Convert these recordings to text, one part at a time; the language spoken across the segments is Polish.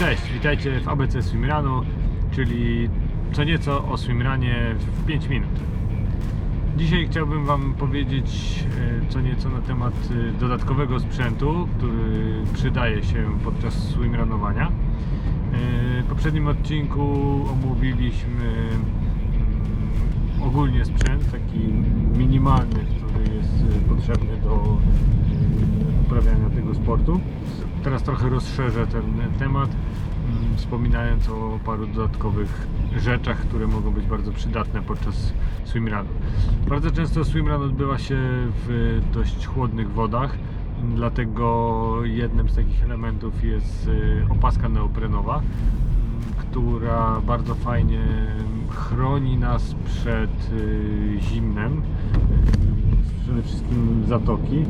Cześć, witajcie w ABC Swimrunu, czyli co nieco o swimranie w 5 minut. Dzisiaj chciałbym Wam powiedzieć e, co nieco na temat e, dodatkowego sprzętu, który przydaje się podczas swimrunowania. E, W poprzednim odcinku omówiliśmy mm, ogólnie sprzęt, taki minimalny, który jest potrzebny do uprawiania tego sportu. Teraz trochę rozszerzę ten temat, mm, wspominając o paru dodatkowych rzeczach, które mogą być bardzo przydatne podczas swimrunu. Bardzo często swimrun odbywa się w dość chłodnych wodach, dlatego jednym z takich elementów jest y, opaska neoprenowa, mm, która bardzo fajnie chroni nas przed y, zimnem, y, przede wszystkim zatoki.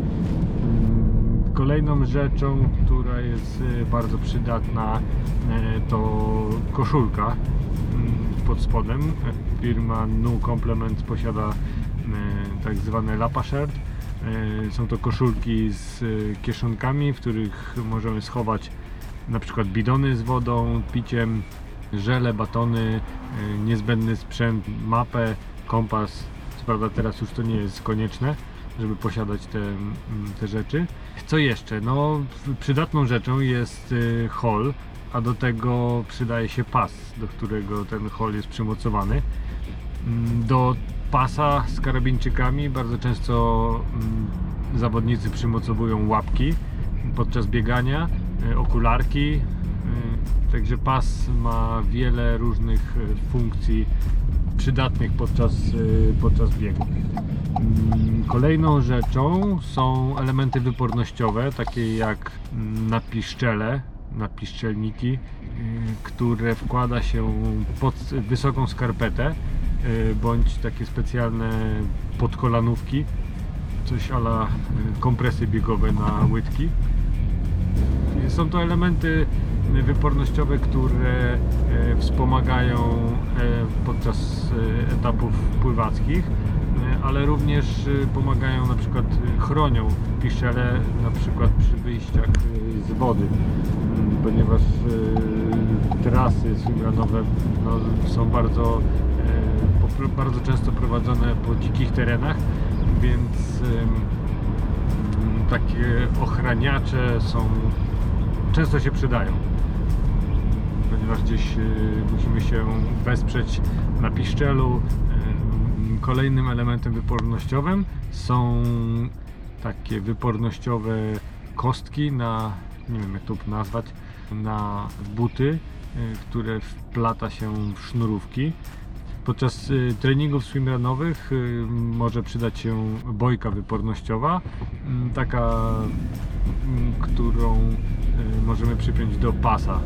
Kolejną rzeczą, która jest y, bardzo przydatna, y, to koszulka mm, pod spodem. Firma Nu Complement posiada y, tak zwane Lapa Shirt. Są to koszulki z kieszonkami, w których możemy schować na przykład bidony z wodą, piciem, żele, batony, niezbędny sprzęt, mapę, kompas. Co prawda teraz już to nie jest konieczne, żeby posiadać te, mm, te rzeczy. Co jeszcze? No, przydatną rzeczą jest y, hol, a do tego przydaje się pas, do którego ten hol jest przymocowany. Mm, Do pasa z karabińczykami bardzo często mm, zawodnicy przymocowują łapki podczas biegania, y, okularki. y, Także pas ma wiele różnych funkcji przydatnych podczas, podczas biegu. Mm, Kolejną rzeczą są elementy wypornościowe, takie jak mm, napiszczele, napiszczelniki, y, które wkłada się pod wysoką skarpetę y, bądź takie specjalne podkolanówki, coś ala y, kompresy biegowe na łydki. Są to elementy wypornościowe, które e, wspomagają e, podczas e, etapów pływackich, ale również pomagają na przykład chronią piszczele na przykład przy wyjściach z wody, ponieważ trasy swimrunowe no, są bardzo, bardzo często prowadzone po dzikich terenach, więc takie ochraniacze są często się przydają. Ponieważ gdzieś y, musimy się wesprzeć na piszczelu Ym, kolejnym elementem wypornościowym są takie wypornościowe kostki na nie wiem jak to nazwać na buty y, które wplata się w sznurówki. Podczas y, treningów swimrunowych y, może przydać się bojka wypornościowa, mm, taka, którą y, możemy przypiąć do pasa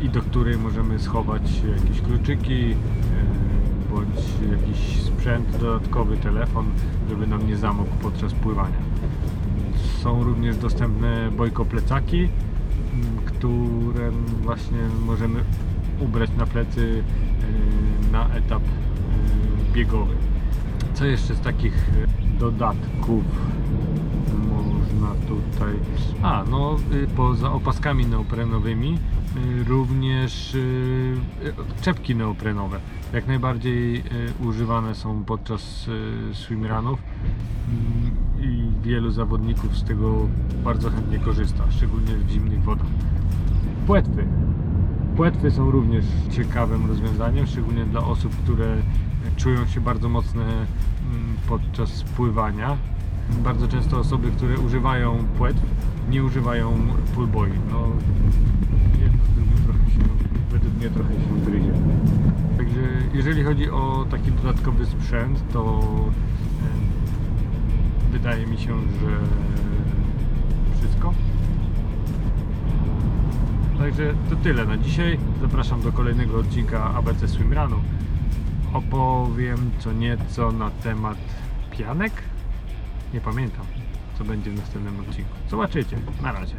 y, i do której możemy schować jakieś kluczyki y, bądź jakiś sprzęt dodatkowy, telefon, żeby nam nie zamokł podczas pływania. Są również dostępne bojko plecaki, które właśnie możemy ubrać na plecy na etap biegowy. Co jeszcze z takich dodatków tutaj? A, no y, poza opaskami neoprenowymi y, również y, czepki neoprenowe. Jak najbardziej używane są podczas swimrunów Mm, i wielu zawodników z tego bardzo chętnie korzysta, szczególnie w zimnych wodach. Płetwy. Płetwy są również ciekawym rozwiązaniem, szczególnie dla osób, które czują się bardzo mocne mm, podczas pływania. Bardzo często osoby, które używają płetw, nie używają pullboy. No, jedno z drugim trochę się, według mnie trochę się gryzie. Także jeżeli chodzi o taki dodatkowy sprzęt, to wydaje mi się, że wszystko. Także to tyle na dzisiaj. Zapraszam do kolejnego odcinka ABC Swimrunu. Opowiem co nieco na temat pianek. Nie pamiętam, co będzie w następnym odcinku. Zobaczycie. Na razie.